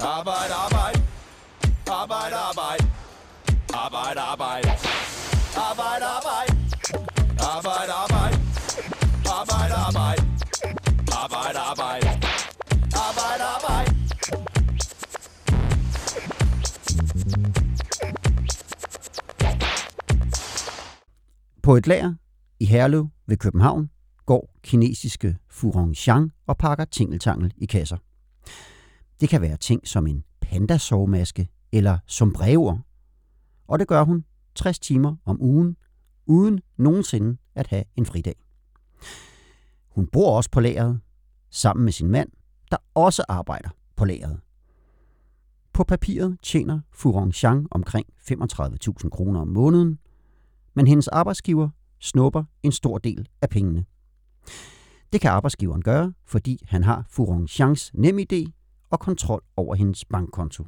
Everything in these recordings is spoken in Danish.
Arbejde, arbejde. Arbejde, arbejde. Arbejde, arbejde. Arbejde, arbejde. Arbejde, arbejde. Arbejde, arbejde. Arbejde, arbejde. Arbejde, arbejde. På et lager i Herlev ved København går kinesiske Furong Rongxiang og pakker tingeltangel i kasser. Det kan være ting som en pandasovmaske eller sombreroer. Og det gør hun 60 timer om ugen, uden nogensinde at have en fridag. Hun bor også på lageret, sammen med sin mand, der også arbejder på lageret. På papiret tjener Furong Chang omkring 35.000 kroner om måneden, men hendes arbejdsgiver snupper en stor del af pengene. Det kan arbejdsgiveren gøre, fordi han har Furong Changs nem idé og kontrol over hendes bankkonto.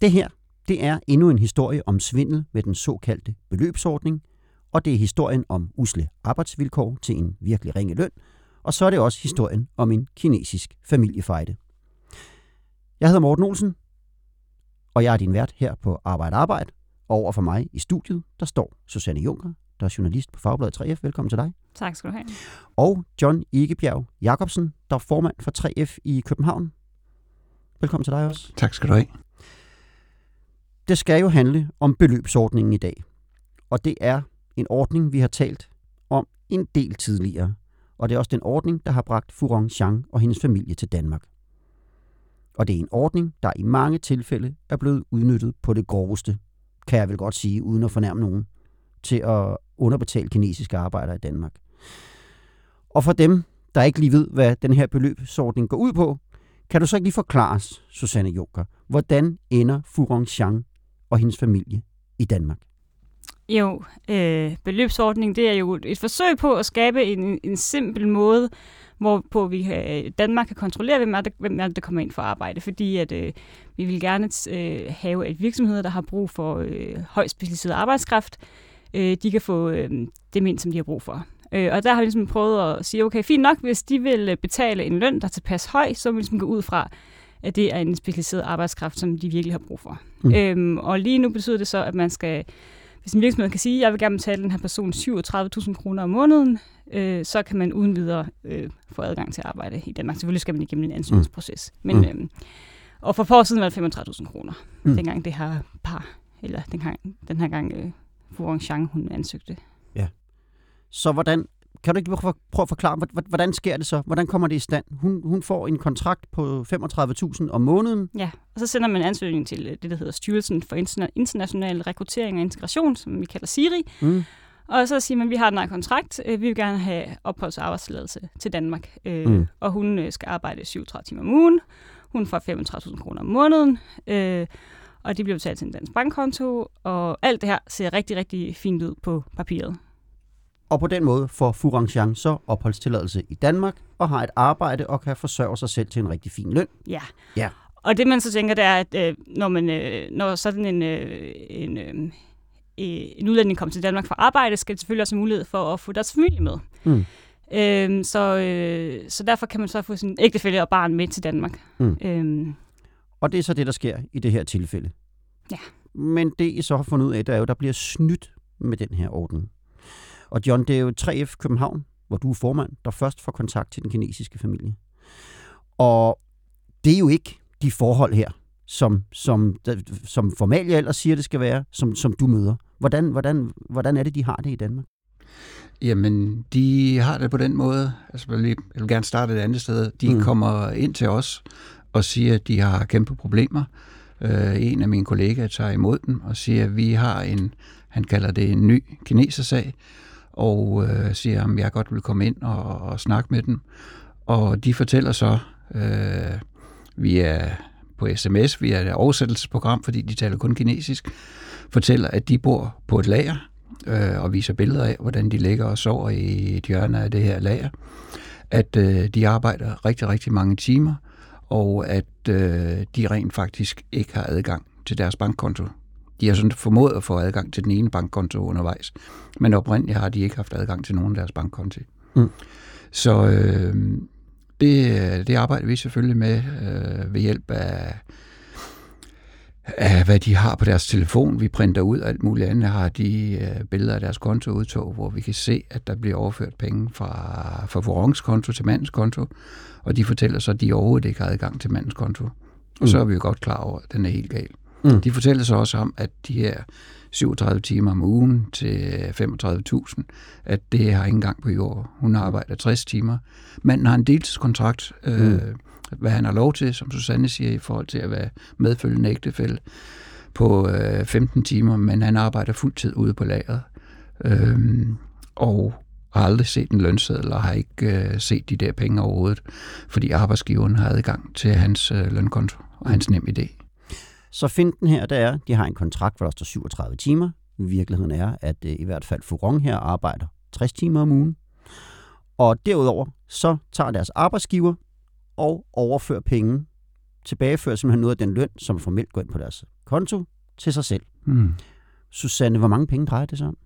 Det her, det er endnu en historie om svindel med den såkaldte beløbsordning, og det er historien om usle arbejdsvilkår til en virkelig ringe løn, og så er det også historien om en kinesisk familiefejde. Jeg hedder Morten Olsen, og jeg er din vært her på Arbejde Arbejde, og over for mig i studiet, der står Susanne Junker, der er journalist på Fagbladet 3F. Velkommen til dig. Tak skal du have. Og John Ikebjerg Jacobsen, der er formand for 3F i København. Velkommen til dig også. Tak skal du have. Det skal jo handle om beløbsordningen i dag. Og det er en ordning, vi har talt om en del tidligere. Og det er også den ordning, der har bragt Furong Chang og hendes familie til Danmark. Og det er en ordning, der i mange tilfælde er blevet udnyttet på det groveste, kan jeg vel godt sige, uden at fornærme nogen, til at underbetalt kinesiske arbejdere i Danmark. Og for dem, der ikke lige ved, hvad den her beløbsordning går ud på, kan du så ikke lige forklare os, Susanne Juncker, hvordan ender Furong Chang og hendes familie i Danmark? Jo, øh, beløbsordning, det er jo et forsøg på at skabe en, en simpel måde, hvorpå vi øh, Danmark kan kontrollere, hvem er, det, hvem er det, der kommer ind for arbejde. Fordi at, øh, vi vil gerne øh, have, at virksomheder, der har brug for øh, højt specialiseret arbejdskraft, øh, de kan få øh, det mind, som de har brug for. Øh, og der har vi ligesom prøvet at sige, okay, fint nok, hvis de vil øh, betale en løn, der er tilpas høj, så vil vi ligesom gå ud fra, at det er en specialiseret arbejdskraft, som de virkelig har brug for. Mm. Øhm, og lige nu betyder det så, at man skal, hvis en virksomhed kan sige, at jeg vil gerne betale den her person 37.000 kroner om måneden, øh, så kan man uden videre øh, få adgang til at arbejde i Danmark. Selvfølgelig skal man igennem en ansøgningsproces. Men, mm. øhm, og for få siden var det 35.000 kroner, mm. dengang det her par, eller dengang, den her gang øh, Fu Chang, hun ansøgte. Ja. Så hvordan, kan du ikke prøve at forklare, hvordan sker det så? Hvordan kommer det i stand? Hun, hun får en kontrakt på 35.000 om måneden. Ja, og så sender man ansøgning til øh, det, der hedder Styrelsen for International Rekruttering og Integration, som vi kalder SIRI. Mm. Og så siger man, at vi har den her kontrakt, øh, vi vil gerne have opholds- og arbejdstilladelse til Danmark. Øh, mm. Og hun skal arbejde 37 timer om ugen. Hun får 35.000 kroner om måneden og de bliver betalt til en dansk bankkonto, og alt det her ser rigtig, rigtig fint ud på papiret. Og på den måde får Furangxiang så opholdstilladelse i Danmark og har et arbejde og kan forsørge sig selv til en rigtig fin løn. Ja. ja. Og det man så tænker, det er, at øh, når, man, øh, når sådan en, øh, en, øh, en udlænding kommer til Danmark for arbejde, skal det selvfølgelig også have mulighed for at få deres familie med. Mm. Øhm, så, øh, så derfor kan man så få sin ægtefælle og barn med til Danmark. Mm. Øhm, og det er så det, der sker i det her tilfælde. Ja. Men det, I så har fundet ud af, det er jo, der bliver snydt med den her ordning. Og John, det er jo 3F København, hvor du er formand, der først får kontakt til den kinesiske familie. Og det er jo ikke de forhold her, som, som, som Formalia ellers siger, det skal være, som, som du møder. Hvordan, hvordan, hvordan er det, de har det i Danmark? Jamen, de har det på den måde. Altså, jeg vil gerne starte et andet sted. De mm. kommer ind til os og siger, at de har kæmpe problemer. Øh, en af mine kollegaer tager imod dem og siger, at vi har en, han kalder det en ny kinesersag, og øh, siger, at jeg godt vil komme ind og, og snakke med dem. Og de fortæller så øh, via på sms, via et oversættelsesprogram, fordi de taler kun kinesisk, fortæller, at de bor på et lager, øh, og viser billeder af, hvordan de ligger og sover i et hjørne af det her lager. At øh, de arbejder rigtig, rigtig mange timer, og at øh, de rent faktisk ikke har adgang til deres bankkonto. De har sådan formået at få adgang til den ene bankkonto undervejs, men oprindeligt har de ikke haft adgang til nogen af deres bankkonti. Mm. Så, øh, det, det arbejder vi selvfølgelig med øh, ved hjælp af, af, hvad de har på deres telefon. Vi printer ud alt muligt andet. har de øh, billeder af deres kontoudtog, hvor vi kan se, at der bliver overført penge fra, fra Vorons konto til mandens konto, og de fortæller så, at de overhovedet ikke har adgang til mandens konto. Og så er vi jo godt klar over, at den er helt gal. Mm. De fortæller så også om, at de her 37 timer om ugen til 35.000, at det har ingen gang på jord. Hun arbejder 60 timer. Manden har en deltidskontrakt, mm. øh, hvad han har lov til, som Susanne siger, i forhold til at være medfølgende ægtefælde på øh, 15 timer, men han arbejder fuldtid ude på lageret. Øh, og har aldrig set en lønseddel og har ikke øh, set de der penge overhovedet, fordi arbejdsgiveren har adgang til hans øh, lønkonto og hans nem idé. Så finten her, der er, de har en kontrakt, hvor der står 37 timer. Virkeligheden er, at øh, i hvert fald Furon her arbejder 60 timer om ugen. Og derudover, så tager deres arbejdsgiver og overfører penge, tilbagefører simpelthen noget af den løn, som formelt går ind på deres konto, til sig selv. Mm. Susanne, hvor mange penge drejer det sig om?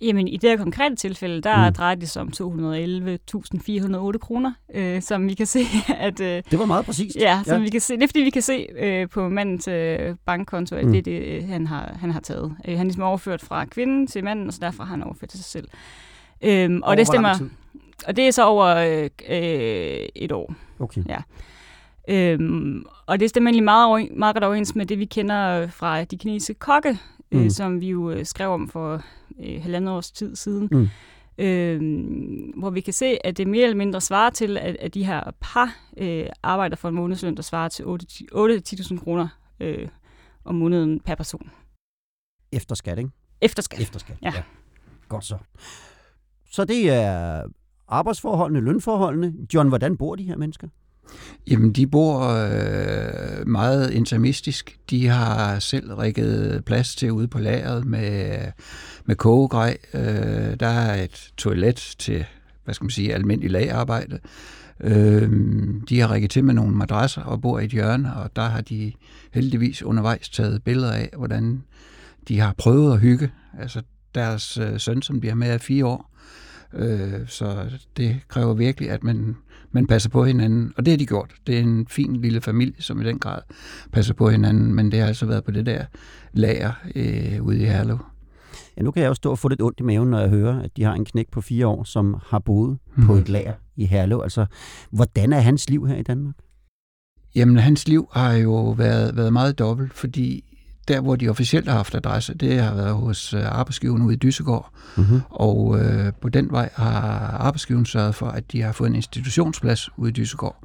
Jamen, i det her konkrete tilfælde, der mm. drejer det sig om 211.408 kroner, øh, som vi kan se, at... Øh, det var meget præcist. Ja, som ja. vi kan se. Det er fordi, vi kan se øh, på mandens øh, bankkonto, at mm. det er det, øh, han har, han har taget. Øh, han er ligesom overført fra kvinden til manden, og så derfra har han overført til sig selv. Øh, og det stemmer... Og det er så over øh, øh, et år. Okay. Ja. Øhm, og det stemmer egentlig meget, meget godt overens med det, vi kender fra de kinesiske kokke, øh, mm. øh, som vi jo skrev om for øh, halvandet års tid siden. Mm. Øh, hvor vi kan se, at det mere eller mindre svarer til, at, at de her par øh, arbejder for en månedsløn, der svarer til 8-10.000 kroner øh, om måneden per person. Efter skat, ikke? Efter skat. Efter skat, ja. ja. Godt så. Så det er arbejdsforholdene, lønforholdene. John, hvordan bor de her mennesker? Jamen, de bor øh, meget intermistisk. De har selv rigget plads til ude på lageret med, med kogegrej. Øh, der er et toilet til, hvad skal man sige, almindelig lagarbejde. Øh, de har rigget til med nogle madrasser og bor i et hjørne, og der har de heldigvis undervejs taget billeder af, hvordan de har prøvet at hygge. Altså deres øh, søn, som bliver med, er fire år. Øh, så det kræver virkelig, at man man passer på hinanden. Og det har de gjort. Det er en fin lille familie, som i den grad passer på hinanden, men det har altså været på det der lager øh, ude i Herlev. Ja, nu kan jeg jo stå og få lidt ondt i maven, når jeg hører, at de har en knæk på fire år, som har boet mm. på et lager i Herlev. Altså, hvordan er hans liv her i Danmark? Jamen, hans liv har jo været, været meget dobbelt, fordi der, hvor de officielt har haft adresse, det har været hos øh, arbejdsgiveren ude i Dysegård. Mm-hmm. Og øh, på den vej har arbejdsgiveren sørget for, at de har fået en institutionsplads ude i Dysegård.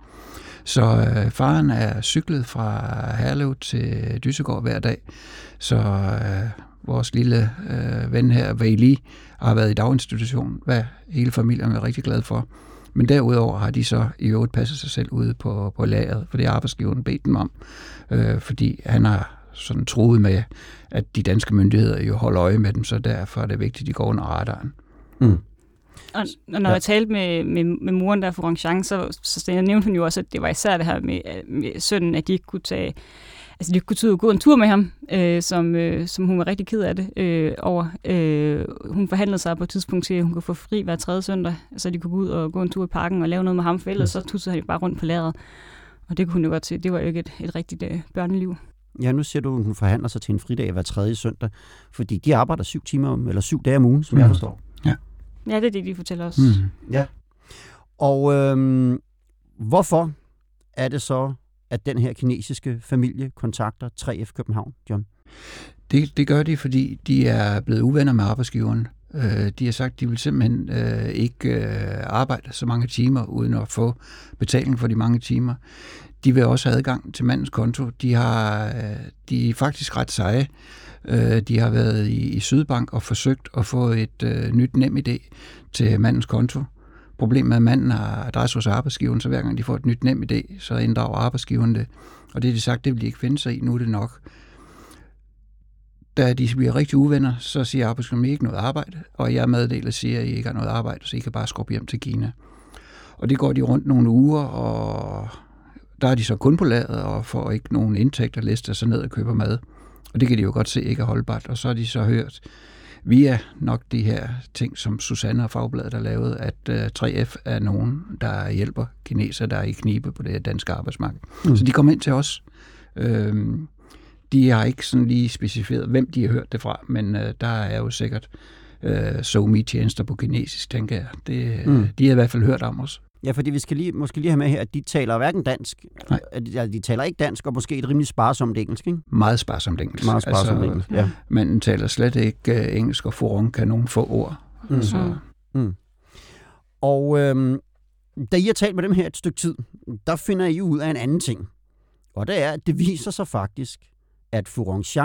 Så øh, faren er cyklet fra Herlev til Dysegård hver dag. Så øh, vores lille øh, ven her, Vejli, har været i daginstitution, hvad hele familien er rigtig glad for. Men derudover har de så i øvrigt passet sig selv ude på, på lageret, for det har arbejdsgiveren bedt dem om, øh, fordi han har sådan troet med, at de danske myndigheder jo holder øje med dem, så derfor er det vigtigt, at de går under radaren. Mm. Og, og når ja. jeg talte med, med, med moren der for Rangchang, så, så nævnte hun jo også, at det var især det her med, med sønnen, at de ikke kunne tage altså de kunne tage gå en tur med ham, øh, som, øh, som hun var rigtig ked af det øh, over. Øh, hun forhandlede sig på et tidspunkt til, at hun kunne få fri hver tredje søndag, så de kunne gå ud og gå en tur i parken og lave noget med ham, for ellers så tussede han bare rundt på lageret. Og det kunne hun jo godt se. Det var jo ikke et, et rigtigt øh, børneliv. Ja, nu siger du, at hun forhandler sig til en fridag hver tredje søndag, fordi de arbejder syv timer om, eller syv dage om ugen, som mm. jeg forstår. Ja. ja, det er det, de fortæller os. Mm. Ja. Og øhm, hvorfor er det så, at den her kinesiske familie kontakter 3F København, John? Det, det gør de, fordi de er blevet uvenner med arbejdsgiveren. Øh, de har sagt, at de vil simpelthen øh, ikke øh, arbejde så mange timer, uden at få betaling for de mange timer. De vil også have adgang til mandens konto. De, har, øh, de er faktisk ret seje. Øh, de har været i, i Sydbank og forsøgt at få et øh, nyt nem idé til mandens konto. Problemet er, at manden har adresse hos arbejdsgiveren, så hver gang de får et nyt nem idé, så inddrager arbejdsgiveren det. Og det er de sagt, det vil de ikke finde sig i. Nu er det nok. Da de bliver rigtig uvenner, så siger arbejdsgiveren, at I ikke noget arbejde, og jeg meddeler siger, at I ikke har noget arbejde, så I kan bare skubbe hjem til Kina. Og det går de rundt nogle uger, og der er de så kun på ladet og får ikke nogen indtægter, lister sig ned og køber mad. Og det kan de jo godt se ikke er holdbart. Og så har de så hørt via nok de her ting, som Susanne og Fagbladet har lavet, at uh, 3F er nogen, der hjælper kineser, der er i knibe på det danske arbejdsmarked. Mm. Så de kommer ind til os. Øhm, de har ikke sådan lige specificeret, hvem de har hørt det fra, men uh, der er jo sikkert uh, SoMe-tjenester på kinesisk, tænker jeg. Det, mm. De har i hvert fald hørt om os. Ja, fordi vi skal lige, måske lige have med her, at de taler hverken dansk, Nej. Ja, de taler ikke dansk, og måske et rimelig sparsomt engelsk, ikke? Meget sparsomt engelsk. Meget sparsomt altså, engelsk, ja. Man taler slet ikke uh, engelsk, og foran kan nogen få ord. Mm. Så. Mm. Og øhm, da I har talt med dem her et stykke tid, der finder I ud af en anden ting. Og det er, at det viser sig faktisk, at Furongs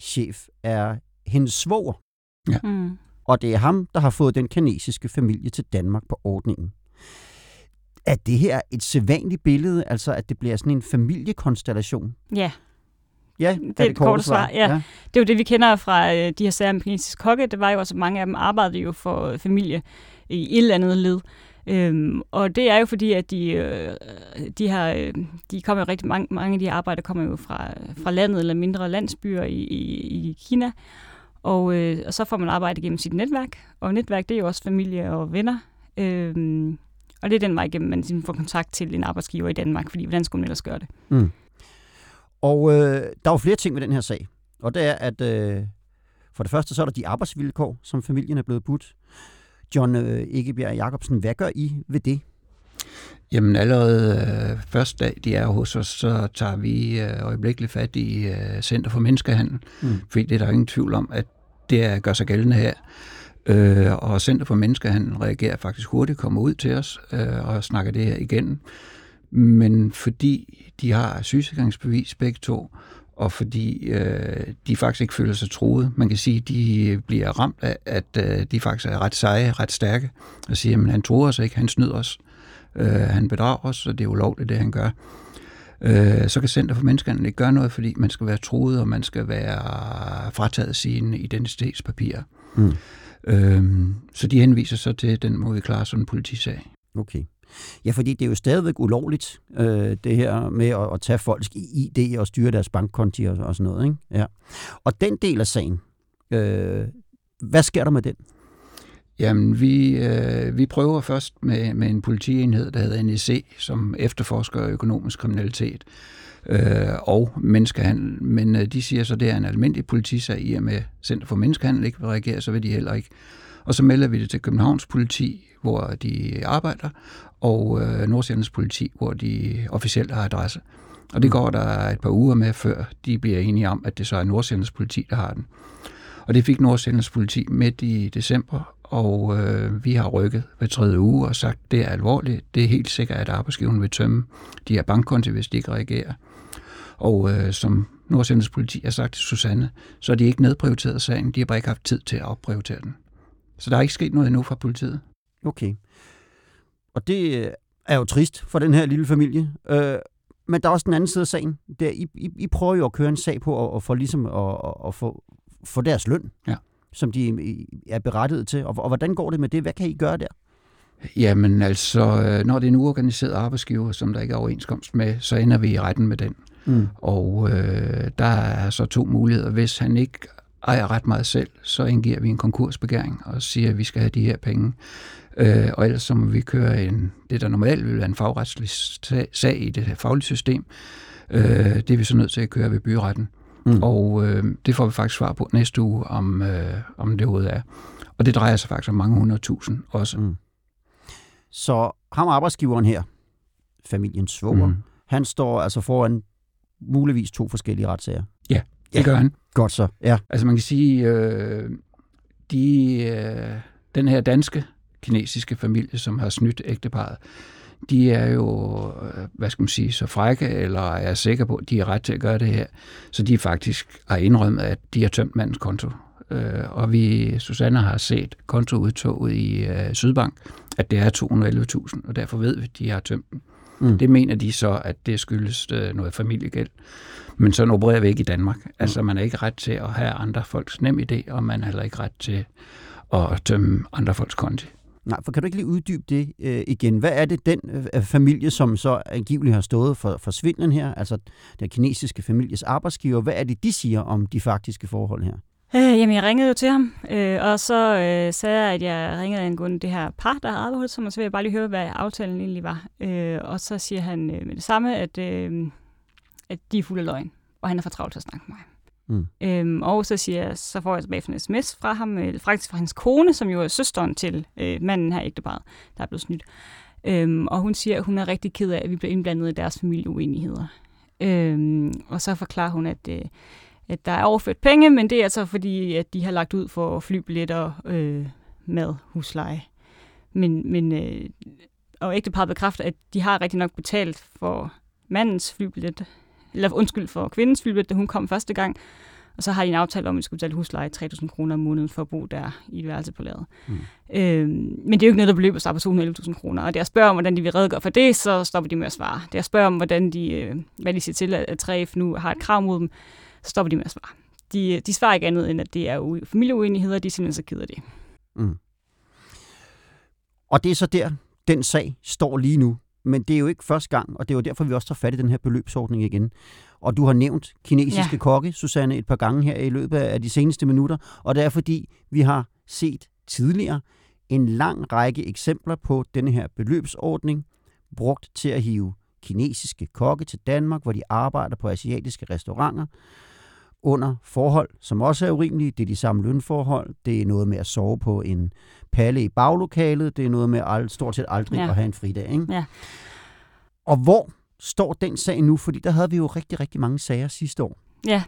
chef er hendes svoger. Ja. Mm. Og det er ham, der har fået den kinesiske familie til Danmark på ordningen. Er det her et sædvanligt billede, altså at det bliver sådan en familiekonstellation? Ja. Ja, det er det, det korte svar. Ja. ja. Det er jo det, vi kender fra øh, de her sager med kinesisk kokke. Det var jo også, mange af dem arbejdede jo for familie i et eller andet led. Øhm, og det er jo fordi, at de, øh, de, har, øh, de kommer jo rigtig mange, mange af de her arbejder kommer jo fra, fra landet eller mindre landsbyer i, i, i Kina. Og, øh, og så får man arbejde gennem sit netværk. Og netværk, det er jo også familie og venner. Øhm, og det er den vej igennem, man ligesom får kontakt til en arbejdsgiver i Danmark, fordi hvordan skulle man ellers gøre det? Mm. Og øh, der er jo flere ting med den her sag. Og det er, at øh, for det første så er der de arbejdsvilkår, som familien er blevet budt. John øh, Ikebjerg Jacobsen, hvad gør I ved det? Jamen allerede øh, første dag, de er hos os, så tager vi øh, øjeblikkeligt fat i øh, Center for Menneskehandel, mm. fordi det er der ingen tvivl om, at det er, gør sig gældende her. Øh, og Center for Menneskehandel reagerer faktisk hurtigt, kommer ud til os øh, og snakker det her igen. Men fordi de har sygesikringsbevis begge to, og fordi øh, de faktisk ikke føler sig troet. Man kan sige, at de bliver ramt af, at øh, de faktisk er ret seje, ret stærke, og siger, at han tror os ikke, han snyder os, øh, han bedrager os, og det er ulovligt, det han gør. Øh, så kan Center for Menneskehandel ikke gøre noget, fordi man skal være troet, og man skal være frataget sine identitetspapirer. Mm. Øhm, så de henviser så til den måde, vi klarer sådan en politisag. Okay. Ja, fordi det er jo stadigvæk ulovligt, øh, det her med at, at tage folks ID og styre deres bankkonti og, og sådan noget. Ikke? Ja. Og den del af sagen, øh, hvad sker der med den? Jamen, vi, øh, vi prøver først med, med en politienhed, der hedder NEC, som efterforsker økonomisk kriminalitet øh, og menneskehandel. Men øh, de siger så, at det er en almindelig politisag, i og med Center for Menneskehandel ikke vil reagere, så vil de heller ikke. Og så melder vi det til Københavns politi, hvor de arbejder, og øh, Nordsjællands politi, hvor de officielt har adresse. Og det mm. går der et par uger med, før de bliver enige om, at det så er Nordsjællands politi, der har den. Og det fik Nordsjællands politi midt i december, og øh, vi har rykket hver tredje uge og sagt, at det er alvorligt. Det er helt sikkert, at arbejdsgiveren vil tømme de her bankkonti, hvis de ikke reagerer. Og øh, som Nordsjællands politi har sagt til Susanne, så er de ikke nedprioriteret sagen. De har bare ikke haft tid til at opprioritere den. Så der er ikke sket noget endnu fra politiet. Okay. Og det øh, er jo trist for den her lille familie. Øh, men der er også den anden side af sagen. Der, I, I, I prøver jo at køre en sag på at, at få, ligesom at, at få, få deres løn, ja. som de er berettiget til. Og, og hvordan går det med det? Hvad kan I gøre der? Jamen altså, øh, når det er en uorganiseret arbejdsgiver, som der ikke er overenskomst med, så ender vi i retten med den. Mm. Og øh, der er så to muligheder. Hvis han ikke ejer ret meget selv, så indgiver vi en konkursbegæring og siger, at vi skal have de her penge. Øh, og ellers så må vi køre en, det, der normalt vil være en fagretslig sag i det her faglige system. Øh, det er vi så nødt til at køre ved byretten. Mm. Og øh, det får vi faktisk svar på næste uge, om, øh, om det overhovedet er. Og det drejer sig faktisk om mange hundredtusind også. Mm. Så ham arbejdsgiveren her, familiens svoger, mm. han står altså foran muligvis to forskellige retssager. Ja, det ja. gør han. Godt så, ja. Altså man kan sige, øh, de, øh, den her danske kinesiske familie, som har snydt ægteparet, de er jo, øh, hvad skal man sige, så frække, eller er sikre på, at de har ret til at gøre det her. Så de faktisk har indrømmet, at de har tømt mandens konto. Øh, og vi, Susanne har set kontoudtoget i øh, Sydbank, at det er 211.000, og derfor ved vi, at de har tømt den. Mm. Det mener de så, at det skyldes noget familiegæld. Men sådan opererer vi ikke i Danmark. Altså, man er ikke ret til at have andre folks nem idé, og man er heller ikke ret til at tømme andre folks konti. Nej, for kan du ikke lige uddybe det øh, igen? Hvad er det den øh, familie, som så angiveligt har stået for, for svindlen her, altså den kinesiske families arbejdsgiver, hvad er det, de siger om de faktiske forhold her? Øh, jamen, jeg ringede jo til ham, øh, og så øh, sagde jeg, at jeg ringede angående det her par, der havde arbejdet ham, og så vil jeg bare lige høre, hvad aftalen egentlig var. Øh, og så siger han øh, med det samme, at, øh, at de er fulde af løgn, og han er for travlt til at snakke med mig. Mm. Øhm, og så siger jeg, så får jeg tilbage en sms fra ham, øh, faktisk fra hans kone, som jo er søsteren til øh, manden her ægteparet, der er blevet snydt. Øhm, og hun siger, at hun er rigtig ked af, at vi bliver indblandet i deres familieuenigheder. Øhm, og så forklarer hun, at, øh, at der er overført penge, men det er altså fordi, at de har lagt ud for flybilletter, øh, mad, husleje. Men, men øh, og ægteparet bekræfter, at de har rigtig nok betalt for mandens flybillet, eller undskyld for kvindens flybillet, da hun kom første gang. Og så har de en aftale om, at vi skal betale husleje 3.000 kroner om måneden for at bo der i et værelse på ladet. Mm. Øhm, men det er jo ikke noget, der beløber sig på 211.000 kroner. Og det jeg spørger om, hvordan de vil redegøre for det, så stopper de med at svare. Det jeg spørger om, hvordan de, øh, hvad de siger til, at 3F nu har et krav mod dem, så stopper de med at svare. De, de svarer ikke andet, end at det er familieuenigheder, de er simpelthen så ked af det. Mm. Og det er så der, den sag står lige nu. Men det er jo ikke første gang, og det er jo derfor, vi også tager fat i den her beløbsordning igen. Og du har nævnt kinesiske ja. kokke, Susanne, et par gange her i løbet af de seneste minutter, og det er fordi, vi har set tidligere en lang række eksempler på denne her beløbsordning, brugt til at hive kinesiske kokke til Danmark, hvor de arbejder på asiatiske restauranter, under forhold, som også er urimelige. Det er de samme lønforhold. Det er noget med at sove på en palle i baglokalet. Det er noget med at stort set aldrig ja. at have en fridag. Ikke? Ja. Og hvor står den sag nu? Fordi der havde vi jo rigtig, rigtig mange sager sidste år. Ja.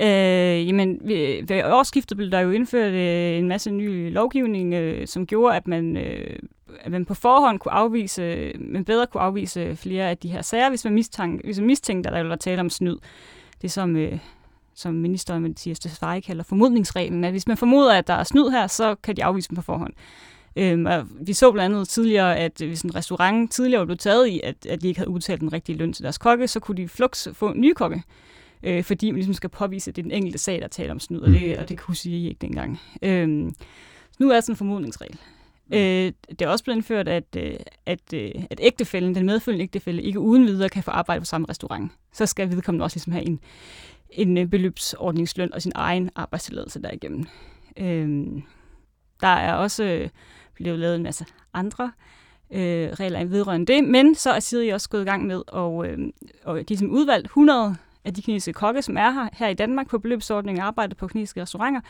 Øh, jamen, ved, ved årsskiftet blev der jo indført øh, en masse ny lovgivning, øh, som gjorde, at man, øh, at man på forhånd kunne afvise, man bedre kunne afvise flere af de her sager, hvis man mistænkte, hvis man mistænkte at der var tale om snyd. Det som, øh, som ministeren Mathias Tesfaye kalder formodningsreglen, at hvis man formoder, at der er snyd her, så kan de afvise dem på forhånd. Øhm, og vi så blandt andet tidligere, at hvis en restaurant tidligere blev taget i, at, at de ikke havde udtalt den rigtige løn til deres kokke, så kunne de flux få nye kokke, øh, fordi man ligesom skal påvise, at det er den enkelte sag, der taler om snyd, og det, og det kunne sige ikke dengang. Øhm, så nu er det sådan en formodningsregel. Øh, det er også blevet indført, at, øh, at, øh, at ægtefælden, den medfølgende ægtefælde, ikke uden videre kan få arbejde på samme restaurant. Så skal vedkommende også ligesom have en, en øh, beløbsordningsløn og sin egen arbejdstilladelse derigennem. Øhm, der er også øh, blevet lavet en masse andre øh, regler vedrørende det, men så er Siri også gået i gang med, og, øh, og de som udvalgt 100 af de kinesiske kokke, som er her, her i Danmark på beløbsordningen og arbejder på kinesiske restauranter.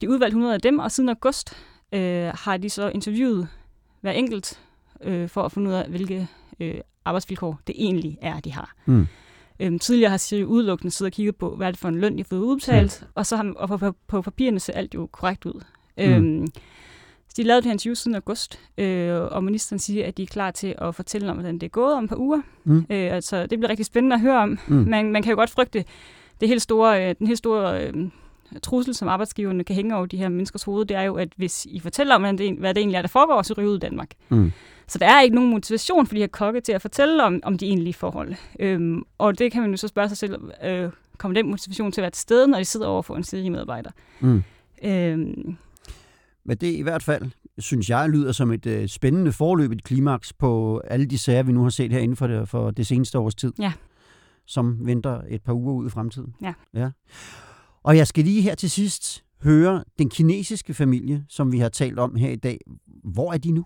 De udvalgte 100 af dem, og siden august øh, har de så interviewet hver enkelt øh, for at finde ud af, hvilke øh, arbejdsvilkår det egentlig er, de har. Mm. Øhm, tidligere har Siri udelukkende siddet og kigget på, hvad er det for en løn, de har fået udbetalt, mm. og så har og på, på, papirerne ser alt jo korrekt ud. Mm. Øhm, de lavede det her interview siden august, øh, og ministeren siger, at de er klar til at fortælle om, hvordan det er gået om et par uger. Mm. Øh, altså, det bliver rigtig spændende at høre om. Mm. Man, man kan jo godt frygte det helt store, øh, den helt store øh, trussel, som arbejdsgiverne kan hænge over de her menneskers hoved, det er jo, at hvis I fortæller om, hvad det, hvad det egentlig er, der foregår, så ryger ud i Danmark. Mm. Så der er ikke nogen motivation for de her kokke til at fortælle om, om de egentlige forhold. Øhm, og det kan man jo så spørge sig selv, øh, kommer den motivation til at være til stede, når de sidder over for en serie medarbejder? Mm. Øhm, Men det i hvert fald, synes jeg, lyder som et øh, spændende forløb, et klimaks på alle de sager, vi nu har set her inden for det, for det seneste års tid. Ja. Som venter et par uger ud i fremtiden. Ja. ja. Og jeg skal lige her til sidst høre den kinesiske familie, som vi har talt om her i dag. Hvor er de nu?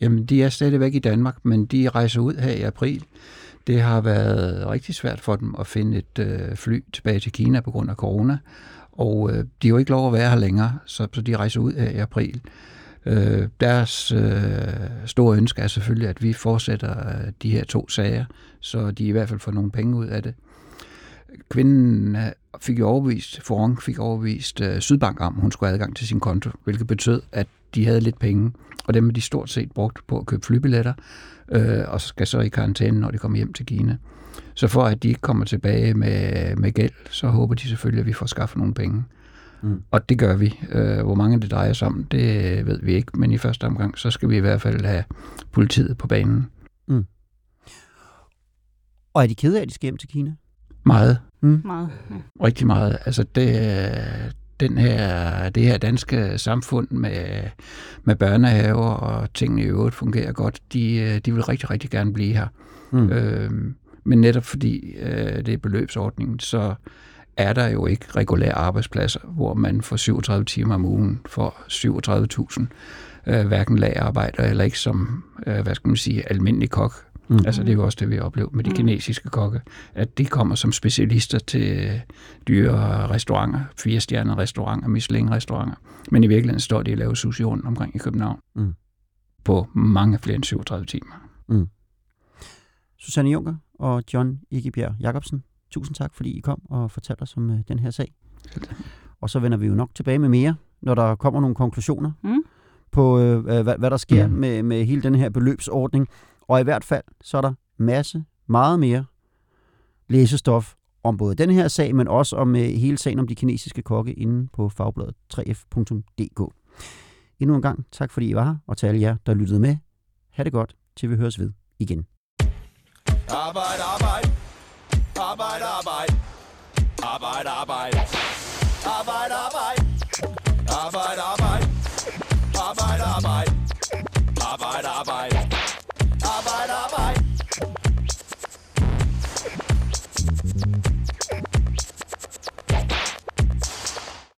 Jamen, de er stadigvæk i Danmark, men de rejser ud her i april. Det har været rigtig svært for dem at finde et øh, fly tilbage til Kina på grund af corona, og øh, de har jo ikke lov at være her længere, så, så de rejser ud her i april. Øh, deres øh, store ønske er selvfølgelig, at vi fortsætter øh, de her to sager, så de i hvert fald får nogle penge ud af det. Kvinden øh, fik jo overbevist, Forong fik overvist øh, Sydbank om, hun skulle have adgang til sin konto, hvilket betød, at de havde lidt penge, og dem er de stort set brugt på at købe flybilletter, øh, og skal så i karantæne, når de kommer hjem til Kina. Så for at de ikke kommer tilbage med, med gæld, så håber de selvfølgelig, at vi får skaffet nogle penge. Mm. Og det gør vi. Øh, hvor mange det drejer sig om, det ved vi ikke, men i første omgang, så skal vi i hvert fald have politiet på banen. Mm. Og er de kede af, at de skal hjem til Kina? Meget. Mm. Meget. Ja. Rigtig meget. Altså det, den her, det her danske samfund med, med børnehaver og tingene i øvrigt fungerer godt, de, de vil rigtig, rigtig gerne blive her. Mm. Øh, men netop fordi øh, det er beløbsordningen, så er der jo ikke regulære arbejdspladser, hvor man for 37 timer om ugen får 37.000, øh, hverken lagerarbejder eller ikke som, øh, hvad skal man sige, almindelig kok. Mm. Altså det er jo også det, vi oplever med de kinesiske kokke, at de kommer som specialister til dyre restauranter, fire-stjernede restauranter, Michelin-restauranter. Men i virkeligheden står de og laver sushi rundt omkring i København Mm. på mange flere end 37 timer. Susanne Junker og John Ikebjerg Jacobsen, tusind tak, fordi I kom og fortalte os om øh, den her sag. Og så vender vi jo nok tilbage med mere, når der kommer nogle konklusioner Mm. på, øh, hvad, hvad der sker Ja. med, med hele den her beløbsordning. Og i hvert fald, så er der masse, meget mere læsestof om både den her sag, men også om øh, hele sagen om de kinesiske kokke inde på fagbladet 3f.dk. Endnu en gang, tak fordi I var her, og til alle jer, der lyttede med. Ha' det godt, til vi høres ved igen. Arbejde, arbejde. Arbejde, arbejde. Arbejde, arbejde. Arbejde, arbejde. Arbejde, arbejde. Arbejde, arbejde. Arbejde,